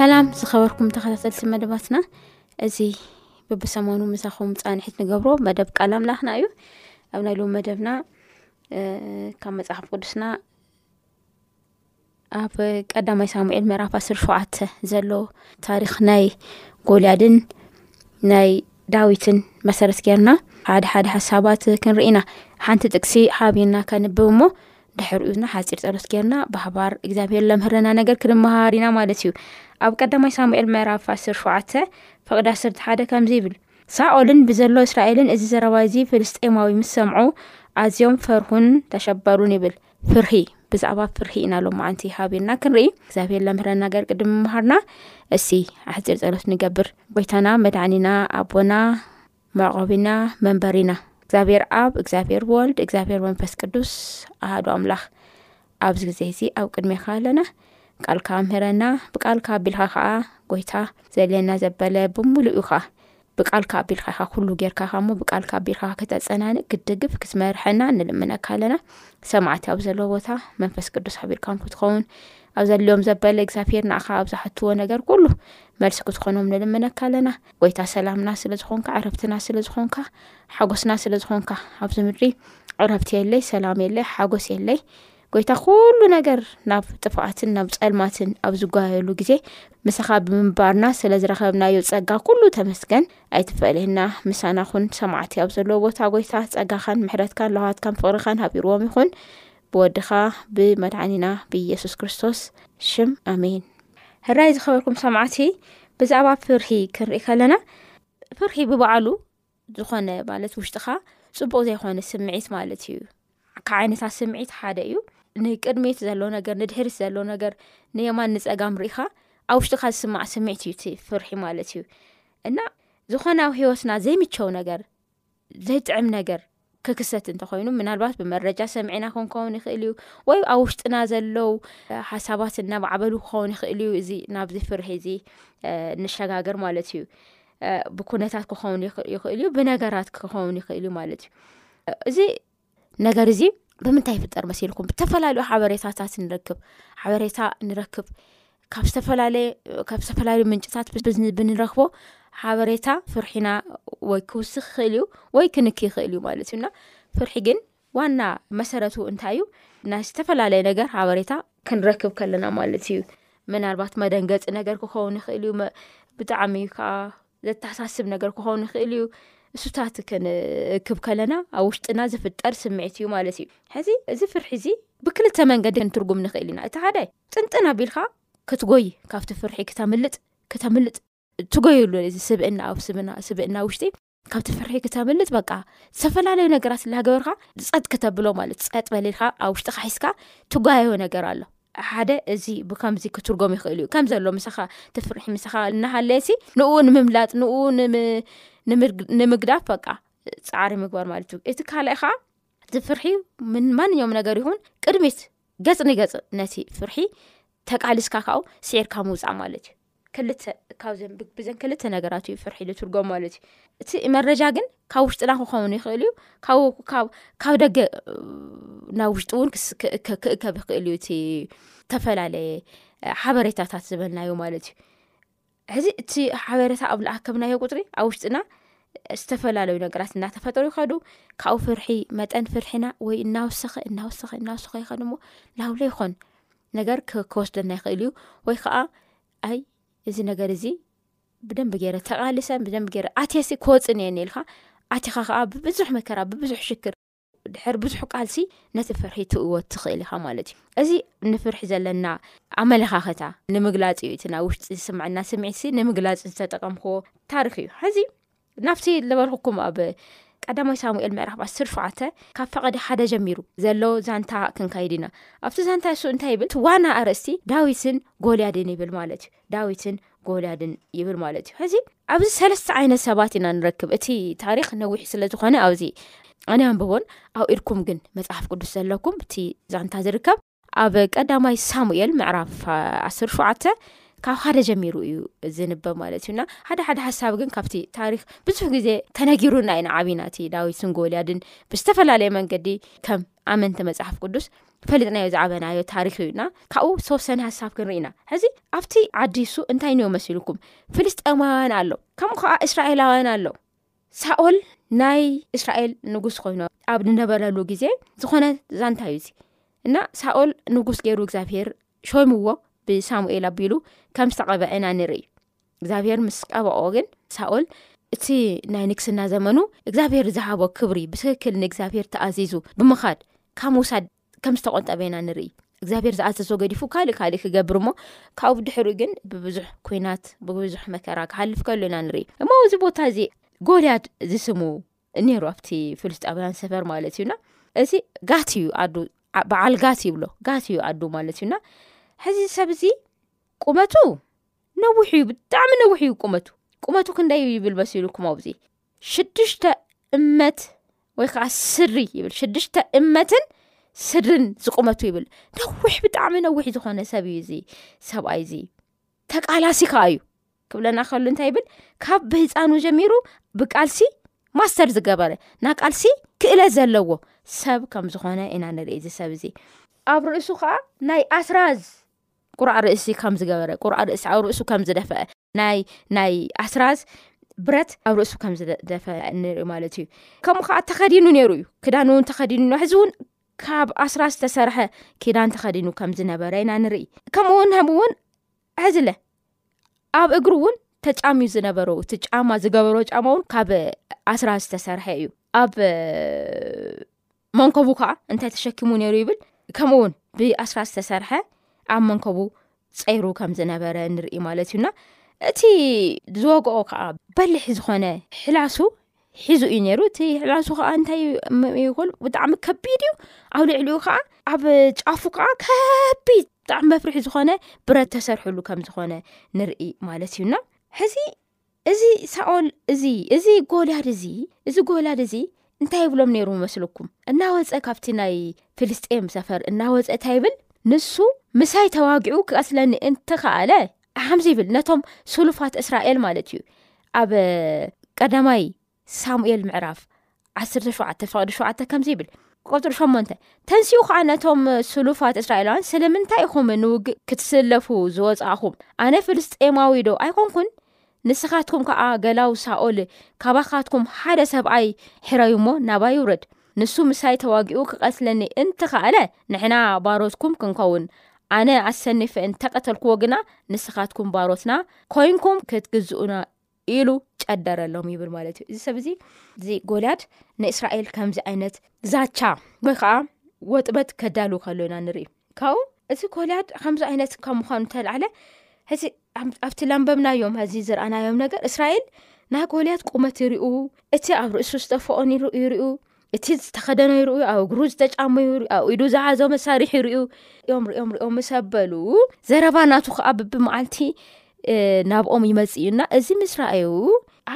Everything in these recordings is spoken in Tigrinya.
ሰላም ዝኸበርኩም ተኸታተልቲ መደባትና እዚ ብብሰሞኑ ምሳኹም ፃንሒት ንገብሮ መደብ ቃል ኣምላኽና እዩ ኣብ ናይ ሎም መደብና ካብ መፅሓፍ ቅዱስና ኣብ ቀዳማይ ሳሙኤል ምዕራፍ ኣስር ሸውዓተ ዘሎ ታሪክ ናይ ጎልያድን ናይ ዳዊትን መሰረት ገርና ሓደ ሓደ ሓሳባት ክንርኢ ኢና ሓንቲ ጥቅሲ ሓብና ከንብብ እሞ ድሕር ኡዝና ሓፂር ፀሎት ገርና ባህባር እግዚኣብሄር ለምህረና ነገር ክንምሃር ኢና ማለት እዩ ኣብ ቀዳማይ ሳሙኤል ምዕራፍ ኣስር ሸውዓተ ፍቅዲ ዓሰርተ ሓደ ከምዚ ይብል ሳኦልን ብዘሎ እስራኤልን እዚ ዘረባ እዚ ፍልስጤማዊ ምስ ሰምዑ ኣዝዮም ፈርሁን ተሸበሩን ይብል ፍርሂ ብዛዕባ ፍርሂ ኢና ሎ መዓንቲ ሃቢርና ክንርኢ እግዚኣብሔር ለምህረና ገር ቅድሚ ምሃርና እሲ ኣሕፅር ፀሎት ንገብር ጎይታና መድዕኒና ኣቦና መዕቆቢና መንበሪና እግዚኣብሔር ኣብ እግዚኣብሔር ወልድ እግዚኣብሔር መንፈስ ቅዱስ ኣሃዶ ኣምላኽ ኣብዚ ግዜ እዚ ኣብ ቅድሜካ ኣለና ቃልካ ምህረና ብቃልካ ኣቢልካ ከዓ ጎይታ ዘልየና ዘበለ ብምሉእ ዩ ካ ብቃልካ ኣቢልካ ኢኻ ኩሉ ጌርካኻ እሞ ብቃልካ ኣቢልካ ክተጸናንእ ክትድግፍ ክትመርሐና ንልምነካ ኣለና ሰማዕቲ ኣብ ዘለዎ ቦታ መንፈስ ቅዱስ ሓቢርካም ክትኸውን ኣብ ዘድልዮም ዘበለ እግዚኣብሄር ንኣኻ ኣብ ዝሓትዎ ነገር ኩሉ መልሲ ክትኾኖም ንልምነካ ኣለና ጎይታ ሰላምና ስለ ዝኾንካ ዕረፍትና ስለ ዝኾንካ ሓጎስና ስለ ዝኾንካ ኣብዚ ምድሪ ዕረፍቲ የለይ ሰላም የለይ ሓጎስ የለይ ጐይታ ዅሉ ነገር ናብ ጥፍኣትን ናብ ጸልማትን ኣብ ዝጓየሉ ግዜ ምሳኻ ብምንባርና ስለ ዝረኸብናዮ ጸጋ ኵሉ ተመስገን። ኣይትፈለየና፣ ምሳና ኹን። ሰማዕቲ ኣብ ዘለዎ ቦታ ጐይታ ጸጋኻን ምሕረትካን ለውሃትካን ፍቕርኻን ሃቢርዎም ይኹን። ብወድኻ ብመድሓኒና ብኢየሱስ ክርስቶስ ሽም ኣሜን። ሕራይ ዝኸበርኩም ሰማዕቲ ብዛዕባ ፍርሂ ክንርኢ ከለና ፍርሂ ብባዕሉ ዝኾነ ማለት ውሽጥኻ ፅቡቅ ዘይኮነ ስምዒት ማለት እዩ ካብ ዓይነታት ስምዒት ሓደ እዩ ንቅድሚት ዘሎ ነገር ንድሕርት ዘሎ ነገር ንየማን ንፀጋም ርኢኻ ኣብ ውሽጥካ ዝስማዕ ስምዒት እዩ ቲ ፍርሒ ማለት እዩ እና ዝኾነ ኣብ ሂወትና ዘይምቸው ነገር ዘይጥዕም ነገር ክክሰት እንተኮይኑ ምናልባት ብመረጃ ሰምዒና ክንከውን ይኽእል እዩ ወይ ኣብ ውሽጥና ዘለው ሓሳባት እናማዕበሉ ክኸውን ይኽእል እዩ እዚ ናብዚ ፍርሒ እዚ ንሸጋገር ማለት እዩ ብኩነታት ክኸውን ይኽእል እዩ ብነገራት ክኸውን ይኽእል እዩ ማለት እዩ እዚ ነገር እዚ ብምንታይ ይፍጠር መሲልኩም ብተፈላለዩ ሓበሬታታት ንረክብ ሓበሬታ ንረክብ ካብ ካብ ዝተፈላለዩ ምንጭታት ብንረክቦ ሓበሬታ ፍርሒና ወይ ክውስኽ ይኽእል እዩ ወይ ክንክ ይኽእል እዩ ማለት እዩና ፍርሒ ግን ዋና መሰረቱ እንታይ እዩ ናይ ዝተፈላለየ ነገር ሓበሬታ ክንረክብ ከለና ማለት እዩ ምናልባት መደንገፂ ነገር ክኸውን ይኽእል እዩ ብጣዕሚ ከዓ ዘተሓሳስብ ነገር ክኾኑ ይኽእል እዩ እሱታት ክንእክብ ከለና ኣብ ውሽጥና ዝፍጠር ስምዒት እዩ ማለት እዩ ሕዚ እዚ ፍርሒ እዚ ብክልተ መንገዲ ንትርጉም ንኽእል ኢና እቲ ሓደይ ጥንጥን ኣቢልካ ክትጎይ ካብቲ ፍርሒ ክተምልጥ ክተምልጥ ትጎይሉ እዚ ስብእና ኣብ ስብና ስብእና ውሽጢ ካብቲ ፍርሒ ክተምልጥ በቃ ዝተፈላለዩ ነገራት እናገበርካ ፀጥ ክተብሎ ማለት ፀጥ በልልካ ኣብ ውሽጢ ካሒስካ ትጓየዮ ነገር ኣሎ ሓደ እዚ ብከምዚ ክትርጎም ይኽእል እዩ ከም ዘሎ ምሳኻ ትፍርሒ ምሳኻ እናሃለየሲ ንኡ ንምምላጥ ንኡ ንምግዳፍ በቃ ፃዕሪ ምግባር ማለት እዩ እቲ ካልኣይ ከዓ እቲ ፍርሒ ማንኛውም ነገር ይኹን ቅድሚት ገፅ ንገፅ ነቲ ፍርሒ ተቃሊስካ ካው ስዒርካ ምውፃእ ማለት እዩ ክልተ ካብዘን ብዘን ክልተ ነገራት እዩ ፍርሒ ዝትርጎም ማለት እዩ እቲ መረጃ ግን ካብ ውሽጥና ክኸውን ይኽእል እዩ ካብ ደገ ናብ ውሽጢ እውን ክእከብ ይኽእል እዩ እቲ ዝተፈላለየ ሓበሬታታት ዝበልናዮ ማለት እዩ ሕዚ እቲ ሓበሬታ ኣብ ላኣከብናዮ ቁፅሪ ኣብ ውሽጥና ዝተፈላለዩ ነገራት እናተፈጠሩ ይኸዱ ካብኡ ፍርሒ መጠን ፍርሒና ወይ እናወሰኸ እናወሰኸ እናወሰኸ ይኸ ሞ ናብለይኮን ነገር ክወስደና ይኽእል እዩ ወይ ከዓ ኣይ እዚ ነገር እዚ ብደንቢ ገይረ ተቃልሰን ብደንቢ ገይረ ኣትየሲ ክወፅን እየኒ ኢልካ ኣትኻ ከዓ ብብዙሕ መከራ ብብዙሕ ሽክር ድሕር ብዙሕ ቃልሲ ነቲ ፍርሒ ትእወት ትኽእል ኢኻ ማለት እዩ እዚ ንፍርሒ ዘለና ኣመለኻኸታ ንምግላፅ እዩ እቲ ናብ ውሽጢ ዝስምዐና ስምዒትሲ ንምግላፅ ዝተጠቀምክዎ ታሪክ እዩ ሕዚ ናብቲ ነበርኩም ኣብ ቀዳማይ ሳሙኤል ምዕራፍ ዓስር ሸውዓተ ካብ ፈቐዲ ሓደ ጀሚሩ ዘሎ ዛንታ ክንካይድ ኢና ኣብቲ ዛንታ እሱ እንታይ ይብል እቲ ዋና ኣርእስቲ ዳዊትን ጎልያድን ይብል ማለት እዩ ዳዊትን ጎልያድን ይብል ማለት እዩ ሕዚ ኣብዚ ሰለስተ ዓይነት ሰባት ኢና ንረክብ እቲ ታሪክ ነዊሕ ስለ ዝኾነ ኣብዚ ኣነ ኣንብቦን ኣብ ኢድኩም ግን መፅሓፍ ቅዱስ ዘለኩም እቲ ዛንታ ዝርከብ ኣብ ቀዳማይ ሳሙኤል ምዕራፍ ዓሰርተ ሸውዓተ ካብ ሓደ ጀሚሩ እዩ ዝንበብ ማለት እዩና ሓደ ሓደ ሓሳብ ግን ካብቲ ታሪክ ብዙሕ ግዜ ተነጊሩና ዩ ንዓብና እቲ ዳዊትን ጎልያድን ብዝተፈላለየ መንገዲ ከም ኣመንቲ መፅሓፍ ቅዱስ ፈሊጥናዮ ዝዓበናዮ ታሪክ እዩና ካብኡ ዝተወሰነ ሓሳብ ክንርኢና ሕዚ ኣብቲ ዓዲሱ እንታይ ንዮ መሲልኩም ፍልስጠማውያን ኣሎ ከምኡ ከዓ እስራኤላውያን ኣሎ ሳኦል ናይ እስራኤል ንጉስ ኮይኑ ኣብ ዝነበረሉ ግዜ ዝኾነ ዛንታ እዩ እና ሳኦል ንጉስ ገይሩ እግዚኣብሄር ሾይምዎ ብሳሙኤል ኣቢሉ ከም ዝተቐበ ዐና ንርኢ እግዚኣብሄር ምስ ቀበኦ ግን ሳኦል እቲ ናይ ንግስና ዘመኑ እግዚኣብሄር ዝሃቦ ክብሪ ብትክክል ንእግዚኣብሄር ተኣዚዙ ብምኻድ ካብ ምውሳድ ከም ዝተቆንጠበ ኢና ንርኢ እግዚኣብሔር ዝኣዘዞ ገዲፉ ካልእ ካልእ ክገብር እሞ ካብብ ድሕሪ ግን ብብዙሕ ኩናት ብብዙሕ መከራ ክሓልፍ ከሉ ኢና ንርኢ እሞ እዚ ቦታ እዚ ጎልያድ ዝስሙ ነይሩ ኣብቲ ፍልስጣውያን ሰፈር ማለት እዩና እዚ ጋት እዩ ኣዱ በዓል ጋት ይብሎ ጋት እዩ ኣዱ ማለት እዩና ሕዚ ሰብ እዚ ቁመቱ ነዊሕ እዩ ብጣዕሚ ነዊሕ እዩ ቁመቱ ቁመቱ ክንደይ ይብል መሲሉኩም ኣዚ ሽዱሽተ እመት ወይ ከዓ ስሪ ይብል ሽዱሽተ እመትን ስድርን ዝቁመቱ ይብል ነዊሕ ብጣዕሚ ነዊሕ ዝኮነ ሰብ እዩ እዚ ሰብኣይ እዚ ተቃላሲ ከዓ እዩ ክብለና ከሉ እንታይ ይብል ካብ ብህፃኑ ጀሚሩ ብቃልሲ ማስተር ዝገበረ ና ቃልሲ ክእለ ዘለዎ ሰብ ከም ዝኮነ ኢና ንርኢ እዚ ሰብ እዚ ኣብ ርእሱ ከዓ ናይ ኣስራዝ ቁርዓ ርእሲ ከም ዝገበረ ቁርዓ ርእሲ ኣብ ርእሱ ከም ዝደፈአ ናይ ናይ ኣስራዝ ብረት ኣብ ርእሱ ከም ዝደፈ ንሪኦ ማለት እዩ ከምኡ ከዓ ተኸዲኑ ነይሩ እዩ ክዳን እውን ተኸዲኑ ሕዚ እውን ካብ ኣስራ ዝተሰርሐ ኪዳን ተኸዲኑ ከም ዝነበረ ኢና ንርኢ ከምኡውን ብ እውን ሕዚለ ኣብ እግሪ እውን ተጫምዩ ዝነበረ እቲ ጫማ ዝገበሮ ጫማ እውን ካብ ኣስራ ዝተሰርሐ እዩ ኣብ መንከቡ ከዓ እንታይ ተሸኪሙ ነይሩ ይብል ከምኡ ውን ብኣስራ ዝተሰርሐ ኣብ መንከቡ ፀይሩ ከም ዝነበረ ንርኢ ማለት እዩና እቲ ዝወግኦ ከዓ በሊሕ ዝኾነ ሕላሱ ሒዙ እዩ ነይሩ እቲ ሕላሱ ከዓ እንታይ ይል ብጣዕሚ ከቢድ እዩ ኣብ ልዕሊኡ ከዓ ኣብ ጫፉ ከዓ ከቢድ ብጣዕሚ መፍርሒ ዝኾነ ብረት ተሰርሕሉ ከም ዝኾነ ንርኢ ማለት እዩና ሕዚ እዚ ሳኦል እዚ እዚ ጎልያድ እዚ እዚ ጎልያድ እዚ እንታይ ይብሎም ነይሩ መስልኩም? እናወፀ ካብቲ ናይ ፍልስጤም ሰፈር እናወፀ እንታይ ይብል ንሱ ምሳይ ተዋጊዑ ክቀትለኒ እንትኸኣለ ሓምዚ ይብል ነቶም ስሉፋት እስራኤል ማለት እዩ ኣብ ቀዳማይ ሳሙኤል ምዕራፍ ዓስተ ሸተ ፍቅዲ ሸተ ከምዚ ይብል ቆፅሪ ሸሞንተ ተንስኡ ከዓ ነቶም ስሉፋት እስራኤላውያን ስለምንታይ ኢኹም ንውግእ ክትስለፉ ዝወፃእኹም ኣነ ፍልስጤማዊ ዶ ኣይኮንኩን ንስኻትኩም ከዓ ገላው ሳኦል ካባካትኩም ሓደ ሰብኣይ ሕረዩ እሞ ናባ ይውረድ ንሱ ምሳይ ተዋጊኡ ክቐትለኒ እንትኸኣለ ንሕና ባሮትኩም ክንከውን ኣነ ኣሰኒፈ እንተቀተልክዎ ግና ንስኻትኩም ባሮትና ኮይንኩም ክትግዝኡና ኢሉ ጨደረሎም ይብል ማለት እዩ እዚ ሰብ እዚ እዚ ጎልያድ ንእስራኤል ከምዚ ዓይነት ዛቻ ወይ ከዓ ወጥበት ከዳል ከሎ ኢና ንርኢ ካብኡ እዚ ጎልያድ ከምዚ ዓይነት ካብ ምኳኑ ተላዓለ ሕዚ ኣብቲ ላንበብናዮም ሕዚ ዝረኣናዮም ነገር እስራኤል ናይ ጎልያድ ቁመት ይርኡ እቲ ኣብ ርእሱ ዝተፈኦን ይርኡ እቲ ዝተኸደኖ ይርኡ ኣብ እግሩ ዝተጫሙ ይር ኣብ ኢዱ ዝሓዞ መሳርሒ ይርዩ ኦም ሪኦም ሪኦም ምስ ኣበሉ ዘረባ ናቱ ከዓ ብብመዓልቲ ናብኦም ይመፅ እዩና እዚ ምስ ራኣዩ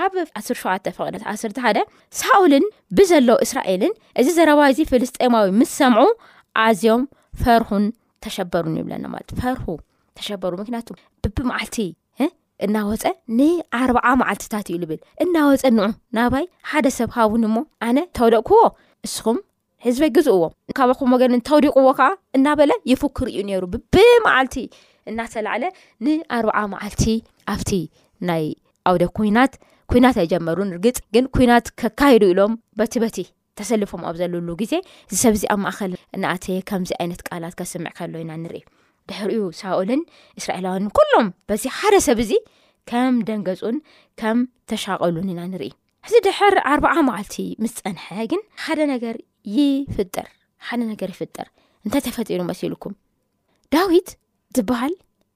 ኣብ 17 ፍቕነት 1 ሓደ ሳኦልን ብዘሎ እስራኤልን እዚ ዘረባ እዚ ፍልስጤማዊ ምስ ሰምዑ ኣዝዮም ፈርሁን ተሸበሩን ይብለና ማለት ፈርሁ ተሸበሩ ምክንያቱ ብብመዓልቲ እናወፀ ንዓርብዓ መዓልትታት እዩ ልብል እናወፀ ንዑ ናባይ ሓደ ሰብ ሃቡን እሞ ኣነ ተውደቕክዎ እስኹም ህዝበ ግዝእዎ ካባኩም ወገን እንተውዲቕዎ ከዓ እናበለ ይፍክር እዩ ነይሩ ብብመዓልቲ እናተላዕለ ንኣርብዓ መዓልቲ ኣብቲ ናይ ኣውደ ኩናት ኩናት ኣይጀመሩን ርግፅ ግን ኩናት ከካይዱ ኢሎም በቲ በቲ ተሰልፎም ኣብ ዘልሉ ግዜ እዚ ሰብዚ ኣብ ማእኸል እናኣተየ ከምዚ ዓይነት ቃላት ከስምዕ ከሎ ኢና ንርኢ ድሕሪኡ ሳኦልን እስራኤላውያንን ኩሎም በዚ ሓደ ሰብ እዚ ከም ደንገፁን ከም ተሻቐሉን ኢና ንርኢ እዚ ድሕር ዓርባዓ መዓልቲ ምስ ፀንሐ ግን ሓደ ነገር ይፍጠር ሓደ ነገር ይፍጠር እንታይ ተፈጢሩ መሲልኩም ዳዊት ዝበሃል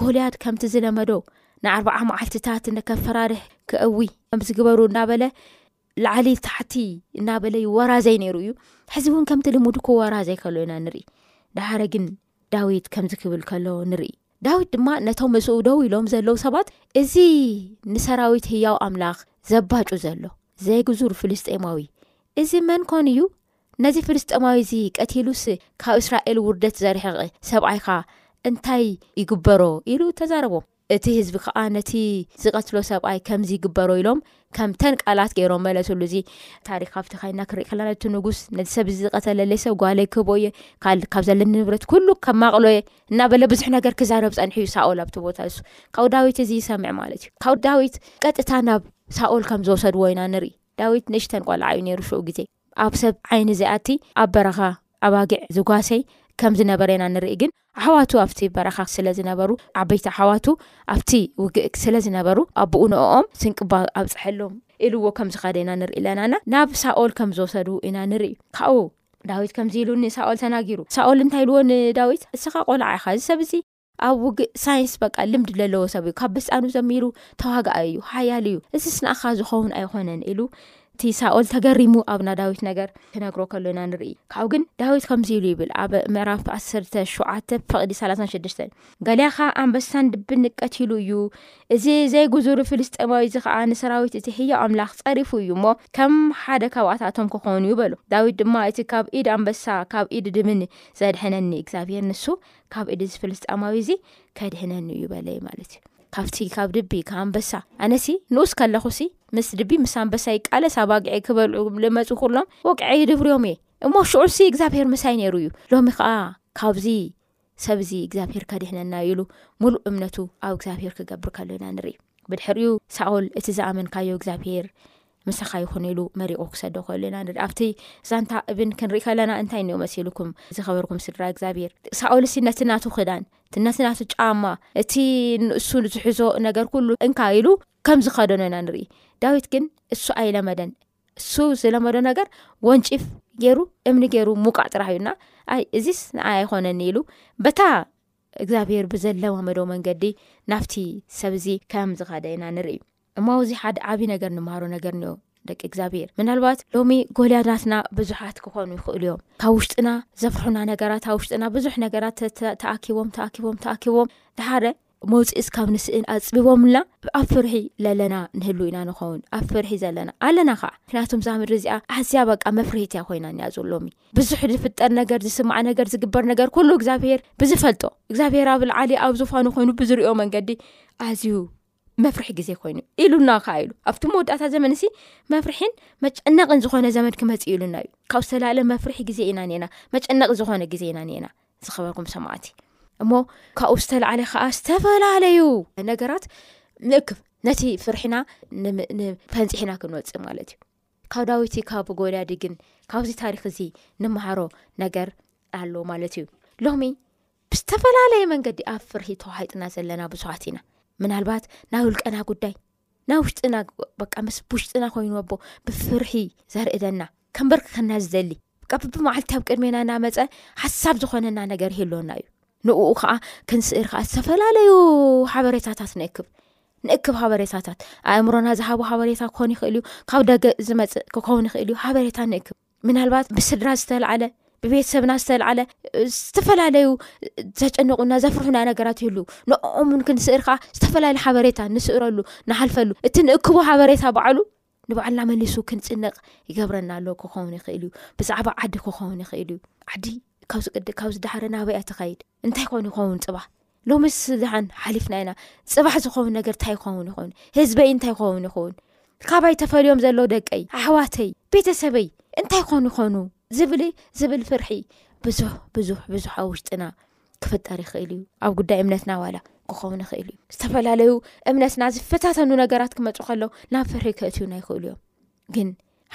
ጎልያድ ከምቲ ዝለመዶ ንኣርባዓ መዓልትታት ንከፈራርህ ክእዊ ከም ዝግበሩ እናበለ ላዓሊ ታሕቲ እናበለ ይወራዘይ ነይሩ እዩ ሕዚ እውን ከምቲ ልሙድ ክወራዘይ ከሎ ኢና ንርኢ ዳሓረ ግን ዳዊት ከምዚ ክብል ከሎ ንርኢ ዳዊት ድማ ነቶም መስኡ ደው ኢሎም ዘለዉ ሰባት እዚ ንሰራዊት ህያው ኣምላኽ ዘባጩ ዘሎ ዘይግዙር ፍልስጤማዊ እዚ መን ኮን እዩ ነዚ ፍልስጠማዊ እዚ ቀቲሉስ ካብ እስራኤል ውርደት ዘርሕቕ ሰብኣይካ እንታይ ይግበሮ ኢሉ ተዛረቦም። እቲ ህዝቢ ከኣ ነቲ ዝቐትሎ ሰብኣይ ከምዚ ይግበሮ ኢሎም ከም ተን ቃላት ገይሮም መለስሉ። እዚ ታሪክ ኣብቲ ካይና ክርኢ ከለና ነቲ ንጉስ ነዚ ሰብ እዚ ዝቐተለለይ ሰብ ጓለይ ክህቦ እየ ካብ ዘለኒ ንብረት ኩሉ ከም ማቕሎ እየ እናበለ ብዙሕ ነገር ክዛረብ ፀንሑ እዩ ሳኦል ኣብቲ ቦታ እሱ ካብ ዳዊት እዚ ይሰምዕ ማለት እዩ ካብ ዳዊት ቀጥታ ናብ ሳኦል ከም ዝወሰድዎ ኢና ንርኢ ዳዊት ንእሽተን ቆልዓ እዩ ነይሩ ሽኡ ግዜ ኣብ ሰብ ዓይኒ ዘይኣቲ ኣብ በረኻ ኣባጊዕ ዝጓሰይ ከም ዝነበረ ኢና ንርኢ ግን ኣሕዋቱ ኣብቲ በረኻ ስለ ዝነበሩ ዓበይቲ ኣሕዋቱ ኣብቲ ውግእ ስለ ዝነበሩ ኣቦኡ ንኦም ስንቅባ ኣብፀሐሎም ኢልዎ ከም ዝኸደ ኢና ንርኢ ኣለናና ናብ ሳኦል ከም ዝወሰዱ ኢና ንርኢ ካብኡ ዳዊት ከምዚ ኢሉ ንሳኦል ተናጊሩ ሳኦል እንታይ ኢልዎ ንዳዊት እስኻ ቆልዓ ኢኻ እዚ ሰብ እዚ ኣብ ውግእ ሳይንስ በቃ ልምድ ለለዎ ሰብ እዩ ካብ ብህፃኑ ዘሚሩ ተዋጋኣ እዩ ሓያል እዩ እዚ ስንኣኻ ዝኸውን ኣይኾነን ኢሉ እቲ ሳኦል ተገሪሙ ኣብ ና ዳዊት ነገር ክነግሮ ከሎ ኢና ንርኢ ካብኡ ግን ዳዊት ከምዚ ኢሉ ይብል ኣብ ምዕራፍ 1ሸተ ፍቕዲ 36 ገሊያኻ ኣንበሳን ድቢ ንቀት ኢሉ እዩ እዚ ዘይጉዙሩ ፍልስጠማዊ እዚ ከዓ ንሰራዊት እቲ ሕዮ ኣምላኽ ፀሪፉ እዩ እሞ ከም ሓደ ካብኣታቶም ክኾኑ ይበሉ ዳዊት ድማ እቲ ካብ ኢድ ኣንበሳ ካብ ኢድ ድብን ዘድሐነኒ እግዚኣብሔር ንሱ ካብ ኢድ እዚ ፍልስጣማዊ እዚ ከድህነኒ እዩ በለይ ማለት እዩ ካብቲ ካብ ድቢ ካ ኣንበሳ ኣነሲ ንኡስ ከለኹሲ ምስ ድቢ ምስ ኣንበሳ ይቃለስ ኣባግዒ ክበልዑ ልመፁ ኩሎም ወቅዐ ይድብርዮም እየ እሞ ሽዑሲ እግዚኣብሄር ምሳይ ነይሩ እዩ ሎሚ ከዓ ካብዚ ሰብ እዚ እግዚኣብሄር ከድሕነና ኢሉ ሙሉእ እምነቱ ኣብ እግዚኣብሄር ክገብር ከሎኢና ንርኢ ብድሕሪኡ ሳኦል እቲ ዝኣመንካዮ እግዚኣብሄር ምሳኻ ይኹን ኢሉ መሪቑ ክሰዶ ክእሉ ኢና ንርኢ ኣብቲ ዛንታ እብን ክንርኢ ከለና እንታይ እኒኦ መሲልኩም ዝኸበርኩም ስድራ እግዚኣብሔር ሳኦል ሲ ነቲ ናቱ ክዳን ነቲ ናቱ ጫማ እቲ ንእሱ ዝሕዞ ነገር ኩሉ እንካ ኢሉ ከም ዝኸደኖ ኢና ንርኢ ዳዊት ግን እሱ ኣይለመደን እሱ ዝለመዶ ነገር ወንጪፍ ገይሩ እምኒ ገይሩ ሙቃዕ ጥራህ እዩና ኣይ እዚስ ንኣይ ኣይኮነኒ ኢሉ በታ እግዚኣብሄር ብዘለማመዶ መንገዲ ናብቲ ሰብ እዚ ከም ዝኸደ ኢና ንርኢ እሞ እዚ ሓደ ዓብዪ ነገር ንመሃሮ ነገር እኒኦ ደቂ እግዚኣብሄር ምናልባት ሎሚ ጎልያዳትና ብዙሓት ክኾኑ ይኽእሉ እዮም ካብ ውሽጥና ዘፍርሑና ነገራት ኣብ ውሽጥና ብዙሕ ነገራት ተኣኪቦም ተኣኪቦም ተኣኪቦም ድሓደ መውፅኢ እስካብ ንስእን ኣፅቢቦምልና ኣብ ፍርሒ ለለና ንህሉ ኢና ንኸውን ኣብ ፍርሒ ዘለና ኣለና ከዓ ምክንያቱም ዛምድሪ እዚኣ ኣዝያ በቃ መፍርሂት እያ ኮይና እኒኣ ዘሎሚ ብዙሕ ዝፍጠር ነገር ዝስማዕ ነገር ዝግበር ነገር ኩሉ እግዚኣብሄር ብዝፈልጦ እግዚኣብሄር ኣብ ልዓሊ ኣብ ዝፋኑ ኮይኑ ብዝሪኦ መንገዲ ኣዝዩ መፍርሒ ግዜ ኮይኑ ኢሉና ከ ኢሉ ኣብቲ መወዳእታ ዘመን ሲ መፍርሒን መጨነቕን ዝኮነ ዘመድ ክመፅ ኢሉና እዩ ካብ ዝተላለ መፍርሒ ግዜ ኢና ና መጨነቂ ዝኮነ ግዜ ኢና ና ዝኸበርኩም ሰማዕቲ እሞ ካብኡ ዝተላዓለ ከዓ ዝተፈላለዩ ነገራት ንእክብ ነቲ ፍርሒና ፈንፂሒና ክንወፅእ ማለት እዩ ካብ ዳዊት ካብ ጎልያዲ ግን ካብዚ ታሪክ እዚ ንመሃሮ ነገር ኣሎ ማለት እዩ ሎሚ ብዝተፈላለየ መንገዲ ኣብ ፍርሂ ተዋሒጥና ዘለና ብዙሓት ኢና ምናልባት ናይ ውልቀና ጉዳይ ናይ ውሽጥና በቃ ምስ ውሽጥና ኮይኑ ኣቦ ብፍርሒ ዘርእለና ከምበርክከና ዝደሊ ብብመዓልቲ ኣብ ቅድሜና እናመፀ ሓሳብ ዝኾነና ነገር ይህልወና እዩ ንኡ ከዓ ክንስእር ከዓ ዝተፈላለዩ ሓበሬታታት ንእክብ ንእክብ ሃበሬታታት ኣእምሮና ዝሃቦ ሃበሬታ ክኾን ይኽእል እዩ ካብ ደገ ዝመፅእ ክኸውን ይኽእል እዩ ሃበሬታ ንእክብ ምናልባት ብስድራ ዝተልዓለ ብቤተሰብና ዝተልዓለ ዝተፈላለዩ ዘጨነቑና ዘፍርሑና ነገራት ይህሉ ንኦምን ክንስእር ከዓ ዝተፈላለዩ ሓበሬታ ንስእረሉ ንሓልፈሉ እቲ ንእክቡ ሃበሬታ በዓሉ ንባዕልና መሊሱ ክንጭነቕ ይገብረና ኣሎ ክኸውን ይኽእል እዩ ብዛዕባ ዓዲ ክኸውን ይኽእል እዩ ዓዲ ካብዚ ቅዲ ካብዚ ዳሓረ ናበይ ኣይትኸይድ እንታይ ኮኑ ይኸውን ፅባሕ ሎምስ ስድሓን ሓሊፍና ኢና ፅባሕ ዝኸውን ነገር እንታይ ይኸውን ይኸውን ህዝበይ እንታይ ይኸውን ይኸውን ካባይ ተፈልዮም ዘሎ ደቀይ ኣሕዋተይ ቤተሰበይ እንታይ ኮኑ ይኮኑ ዝብል ዝብል ፍርሒ ብዙሕ ብዙሕ ብዙሕ ኣብ ውሽጥና ክፍጠር ይኽእል እዩ ኣብ ጉዳይ እምነትና ዋላ ክኸውን ይኽእል እዩ ዝተፈላለዩ እምነትና ዝፈታተኑ ነገራት ክመፁ ከለዉ ናብ ፍርሒ ክእትዩና ይኽእሉ እዮም ግን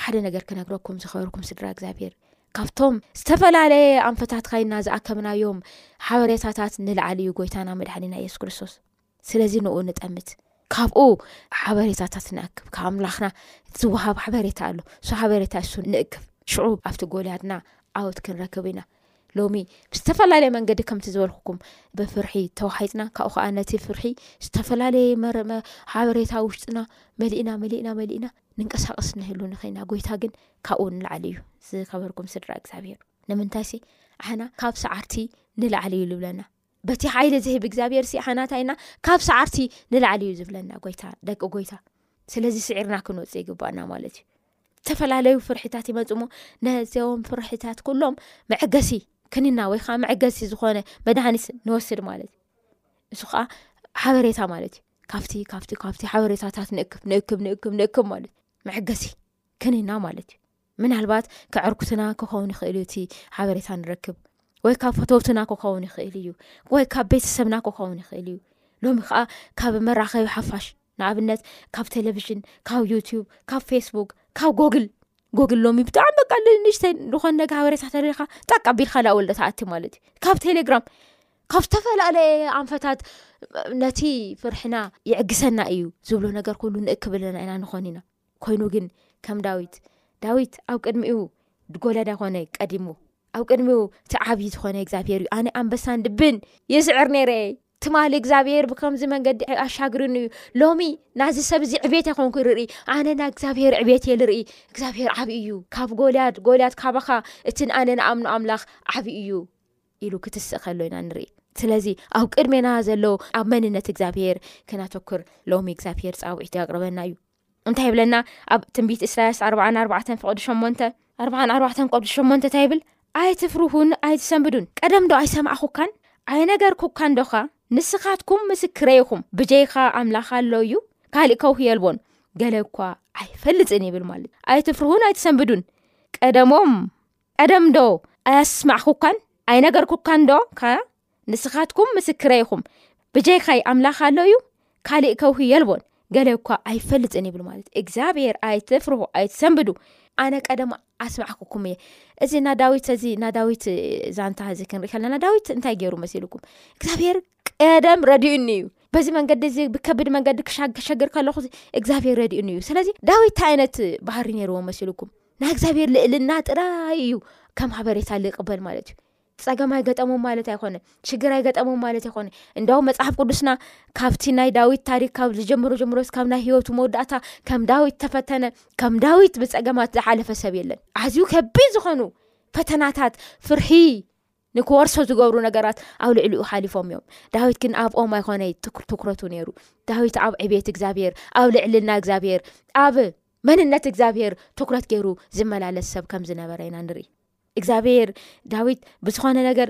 ሓደ ነገር ክነግረኩም ዝኸበርኩም ስድራ እግዚኣብሄር ካብቶም ዝተፈላለየ ኣንፈታት ካይና ዝኣከብናዮም ሓበሬታታት ንላዓሊ እዩ ጎይታና መድሓኒና የሱስ ክርስቶስ ስለዚ ንኡ ንጠምት ካብኡ ሓበሬታታት ንእክብ ካብ ኣምላኽና ዝወሃብ ሓበሬታ ኣሎ ሱ ሓበሬታ እሱ ንእክብ ሽዑ ኣብቲ ጎልያድና ዓወት ክንረክብ ኢና ሎሚ ብዝተፈላለየ መንገዲ ከምቲ ዝበልኩኩም ብፍርሒ ተዋሒጥና ካብኡ ከዓ ነቲ ፍርሒ ዝተፈላለየ መረመ ሓበሬታ ውሽጥና መሊእና መሊእና መሊእና ንንቀሳቀስ ንህሉ ንኸና ጎይታ ግን ካብኡ ንላዓሊ እዩ ዝከበርኩም ስድራ እግዚኣብሄር ንምንታይ ሲ ዓሕና ካብ ሰዓርቲ ንላዓሊ እዩ ዝብለና በቲ ሓይሊ ዝህብ እግዚኣብሔር ሲ ሓናታይ ኢና ካብ ሰዓርቲ ንላዕሊ እዩ ዝብለና ጎይታ ደቂ ጎይታ ስለዚ ስዒርና ክንወፅ ይግባኣና ማለት እዩ ዝተፈላለዩ ፍርሕታት ይመፅ ሞ ነዘዎም ፍርሕታት ኩሎም መዕገሲ ክንና ወይ ከዓ መዕገሲ ዝኮነ መድሃኒት ንወስድ ማለት እዩ እሱ ከዓ ሓበሬታ ማለት እዩ ካብቲ ካብቲ ካብቲ ሓበሬታታት ንእክብ ንእክብ ንእክብ ንእክብ ማለት እዩ መዕገሲ ክንና ማለት እዩ ምናልባት ከዕርኩትና ክኸውን ይኽእል እዩ እቲ ሓበሬታ ንረክብ ወይ ካብ ፈተውትና ክኸውን ይኽእል እዩ ወይ ካብ ቤተሰብና ክኸውን ይኽእል እዩ ሎሚ ከዓ ካብ መራኸቢ ሓፋሽ ንኣብነት ካብ ቴሌቭዥን ካብ ዩትብ ካብ ፌስቡክ ካብ ጎግል ጎግል ሎሚ ብጣዕሚ በቃ ንሽተ ዝኾን ነገ ሃበሬታ ተሪካ ጣቃ ቢልካ ዳኣ ወልዶ ተኣቲ ማለት እዩ ካብ ቴሌግራም ካብ ዝተፈላለየ ኣንፈታት ነቲ ፍርሕና ይዕግሰና እዩ ዝብሎ ነገር ኩሉ ንእክብለና ኢና ንኾን ኢና ኮይኑ ግን ከም ዳዊት ዳዊት ኣብ ቅድሚኡ ጎለዳ ኮነ ቀዲሙ ኣብ ቅድሚኡ እቲ ዓብዪ ዝኾነ እግዚኣብሄር እዩ ኣነ ኣንበሳን ድብን ይስዕር ነይረ እየ ትማሊ እግዚኣብሄር ብከምዚ መንገዲ ኣሻግርን እዩ ሎሚ ናዚ ሰብ እዚ ዕቤት ኣይኮንኩ ርርኢ ኣነ ና እግዚኣብሄር ዕቤት እየ ልርኢ እግዚኣብሄር ዓብዪ እዩ ካብ ጎልያድ ጎልያድ ካባኻ እቲ ንኣነ ንኣምኑ ኣምላኽ ዓብዪ እዩ ኢሉ ክትስእ ከሎ ኢና ንርኢ ስለዚ ኣብ ቅድሜና ዘሎ ኣብ መንነት እግዚኣብሄር ከናተኩር ሎሚ እግዚኣብሄር ፃውዒት የቅርበና እዩ እንታይ ይብለና ኣብ ትንቢት እስራያስ ኣርባን ኣርባዕተን ፍቅዲ ሸሞንተ ኣርባን ኣርባዕተን ቅዲ ሸሞንተ እንታይ ይብል ኣይትፍርሁን ኣይትሰንብዱን ቀደም ዶ ኣይሰማዕኹካን ኣይነገርኩካን ዶኻ ንስኻትኩም ምስክረ ይኹም ብጀይኻ ኣምላኽ ኣሎ እዩ ካልእ ከውህ የልቦን ገለ እኳ ኣይፈልጥን ይብል ማለት ኣይትፍርሁን ኣይትሰንብዱን ቀደሞም ቀደም ዶ ኣያስማዕኩካን ኣይነገርኩካን ዶ ከኣ? ንስኻትኩም ምስክረይ ኢኹም። ብጀካይ ኣምላኽ ኣሎ እዩ፣ ካልእ ከውሂ የልቦን፣ ገለ እኳ ኣይፈልጥን ይብል ማለት እዩ። እግዚኣብሄር ኣይትፍርሁ፣ ኣይትሰንብዱ፣ ኣነ ቀደም ኣስማዕኩኩም እየ እዚ እና ዳዊት እዚ እና ዳዊት ዛንታ እዚ ክንርኢ ከለና ዳዊት እንታይ ገይሩ መሲልኩም እግዚኣብሄር ቀደም ረድኡኒ እዩ በዚ መንገዲ እዚ ብከብድ መንገዲ ክሻሸግር ከለኹ እግዚኣብሄር ረድኡኒ እዩ ስለዚ ዳዊት እንታይ ዓይነት ባህሪ ነይርዎ መሲልኩም ናይ እግዚኣብሔር ልእልና ጥራይ እዩ ከም ሃበሬታ ዝቅበል ማለት እዩ ፀገም ኣይገጠሞም ማለት ኣይኮነ ሽግር ኣይገጠሞም ማለት ኣይኮነ እንዳው መፅሓፍ ቅዱስና ካብቲ ናይ ዳዊት ታሪክ ካብ ዝጀመሮ ጀምሮ ስካብ ናይ ሂወቱ መወዳእታ ከም ዳዊት ተፈተነ ከም ዳዊት ብፀገማት ዝሓለፈ ሰብ የለን ኣዝዩ ከቢድ ዝኮኑ ፈተናታት ፍርሒ ንክወርሶ ዝገብሩ ነገራት ኣብ ልዕሊኡ ሓሊፎም እዮም ዳዊት ግን ኣብ ኦም ኣይኮነይ ትኩረቱ ነይሩ ዳዊት ኣብ ዕቤት እግዚኣብሄር ኣብ ልዕልና እግዚኣብሄር ኣብ መንነት እግዚኣብሄር ትኩረት ገይሩ ዝመላለስ ሰብ ከም ዝነበረ ኢና ንርኢ እግዚኣብሄር ዳዊት ብዝኾነ ነገር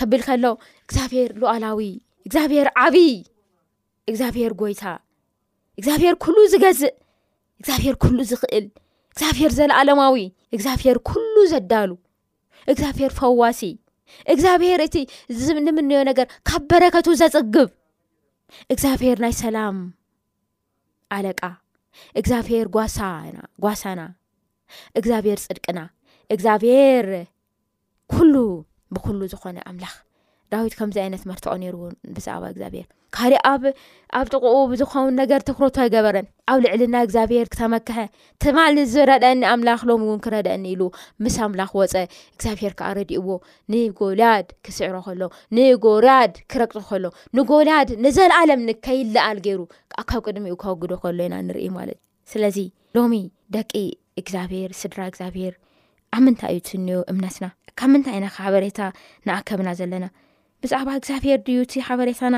ከብል ከሎ እግዚኣብሄር ሉዓላዊ እግዚኣብሄር ዓብይ እግዚኣብሄር ጎይታ እግዚኣብሄር ኩሉ ዝገዝእ እግዚኣብሄር ኩሉ ዝኽእል እግዚኣብሄር ዘለኣለማዊ እግዚኣብሄር ኩሉ ዘዳሉ እግዚኣብሔር ፈዋሲ እግዚኣብሔር እቲ ንምንዮ ነገር ካብ በረከቱ ዘፅግብ እግዚኣብሔር ናይ ሰላም ኣለቃ እግዚኣብሔር ጓሳና ጓሳና እግዚኣብሔር ፅድቅና እግዚኣብሔር ኩሉ ብኩሉ ዝኮነ ኣምላኽ ዳዊት ከምዚ ዓይነት መርትዖ ነይርዎ ብዛዕባ እግዚኣብሄር ካሊእ ኣብ ኣብ ጥቕኡ ብዝኸውን ነገር ትክረቱ ኣይገበረን ኣብ ልዕሊ ናይ እግዚኣብሄር ክተመክሐ ትማል ዝረድአኒ ኣምላኽ ሎም እውን ክረድአኒ ኢሉ ምስ ኣምላኽ ወፀ እግዚኣብሄር ከዓ ረድእዎ ንጎልያድ ክስዕሮ ከሎ ንጎርያድ ክረግፁ ከሎ ንጎልያድ ንዘለኣለም ንከይለኣል ገይሩ ካብ ቅድሚኡ ከወግዶ ከሎ ኢና ንርኢ ማለት እዩ ስለዚ ሎሚ ደቂ እግዚኣብሄር ስድራ እግዚኣብሄር ኣብ ምንታይ እዩ ትንዮ እምነትና ካብ ምንታይ ኢና ሓበሬታ ንኣከብና ዘለና ብዛዕባ እግዚኣብሄር ድዩ እቲ ሓበሬታና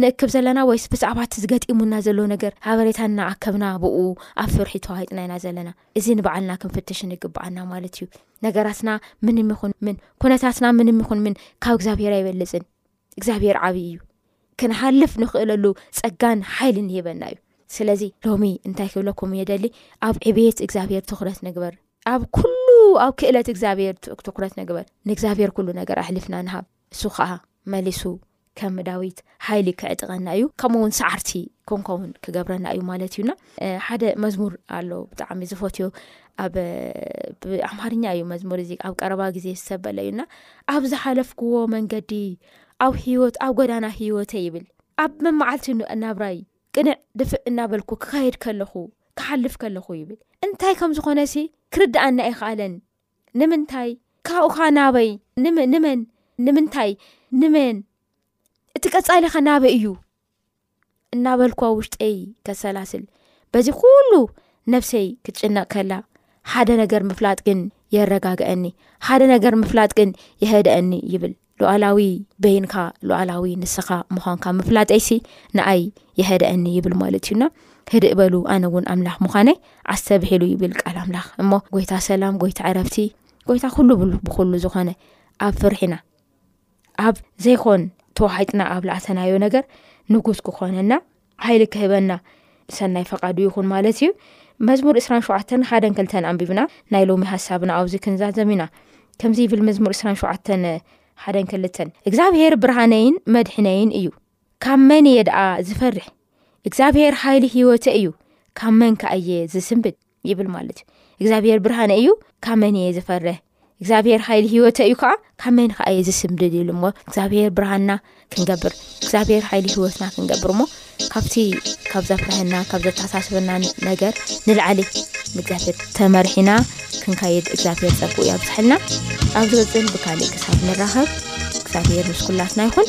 ንእክብ ዘለና ወይስ ብዛዕባ እቲ ዝገጢሙና ዘሎ ነገር ሓበሬታ እናኣከብና ብኡ ኣብ ፍርሒ ተዋሂጥና ኢና ዘለና እዚ ንበዓልና ክንፍትሽ ንግባኣና ማለት እዩ ነገራትና ምንም ይኹን ምን ኩነታትና ምንም ይኹን ምን ካብ እግዚኣብሄር ኣይበልፅን እግዚኣብሔር ዓብዪ እዩ ክንሓልፍ ንኽእለሉ ጸጋን ሓይልን ይህበና እዩ ስለዚ ሎሚ እንታይ ክብለኩም የደሊ ኣብ ዕብየት እግዚኣብሄር ትኩረት ንግበር ኣብ ኩሉ ኣብ ክእለት እግዚኣብሄር ትኩረት ንግበር ንእግዚኣብሄር ኩሉ ነገር ኣሕሊፍና ንሃብ እሱ ከዓ መሊሱ ከም ዳዊት ሓይሊ ክዕጥቐና እዩ ከምኡ ውን ሰዓርቲ ኮንከውን ክገብረና እዩ ማለት እዩና ሓደ መዝሙር ኣሎ ብጣዕሚ ዝፈትዮ ኣብ ብኣምሃርኛ እዩ መዝሙር እዚ ኣብ ቀረባ ግዜ ዝሰበለ እዩና ኣብ ዝሓለፍክዎ መንገዲ ኣብ ሂወት ኣብ ጎዳና ሂወተ ይብል ኣብ መመዓልቲ ናብራይ ቅንዕ ድፍእ እናበልኩ ክኸየድ ከለኹ ክሓልፍ ከለኹ ይብል እንታይ ከም ዝኾነ ሲ ክርድኣና ኣይክኣለን ንምንታይ ካብኡኻ ናበይ ንመን ንምንታይ ንመን እቲ ቀፃሊኸ ናበይ እዩ እናበልኩ ኣብ ውሽጠይ ከሰላስል በዚ ኩሉ ነብሰይ ክትጭነቕ ከላ ሓደ ነገር ምፍላጥ ግን የረጋግአኒ ሓደ ነገር ምፍላጥ ግን የሀደአኒ ይብል ሉዓላዊ በይንካ ሉዓላዊ ንስኻ ምዃንካ ምፍላጠይሲ ንኣይ የሀደአኒ ይብል ማለት እዩና ህድእ በሉ ኣነ እውን ኣምላኽ ምዃነ ኣስተብሒሉ ይብል ቃል ኣምላኽ እሞ ጎይታ ሰላም ጎይታ ዕረፍቲ ጎይታ ኩሉ ብሉ ብኩሉ ዝኾነ ኣብ ፍርሒና ኣብ ዘይኮን ተዋሒጥና ኣብ ላእተናዮ ነገር ንጉስ ክኾነና ሃይሊ ክህበና ሰናይ ፈቃዱ ይኹን ማለት እዩ መዝሙር 2ሸ ሓደ ክልተን ኣንቢብና ናይ ሎሚ ሃሳብና ኣብዚ ክንዛዘም ኢና ከምዚ ይብል መዝሙር 2ሸ ሓደ ክልተን እግዚኣብሄር ብርሃነይን መድሕነይን እዩ ካብ መን እየ ደኣ ዝፈርሕ እግዚኣብሄር ሃይሊ ህይወተ እዩ ካብ መን ከ እየ ዝስምብድ ይብል ማለት እዩ እግዚኣብሄር ብርሃነ እዩ ካብ መን እየ ዝፈረ እግዚኣብሄር ሓይሊ ሂወተ እዩ ከዓ ካብ መን ከዓ እየ ዝስምድድ ኢሉ ሞ እግዚኣብሄር ብርሃና ክንገብር እግዚኣብሄር ሓይሊ ሂወትና ክንገብር ሞ ካብቲ ካብ ዘፍርሐና ካብ ዘተሓሳስበና ነገር ንልዓሊ ንእግዚኣብሄር ተመርሒና ክንካየድ እግዚኣብሄር ፀቡቅ እያ ብዝሐልና ኣብ ዝወፅን ብካሊእ ክሳብ ንራኸብ እግዚኣብሄር ምስ ኩላትና ይኹን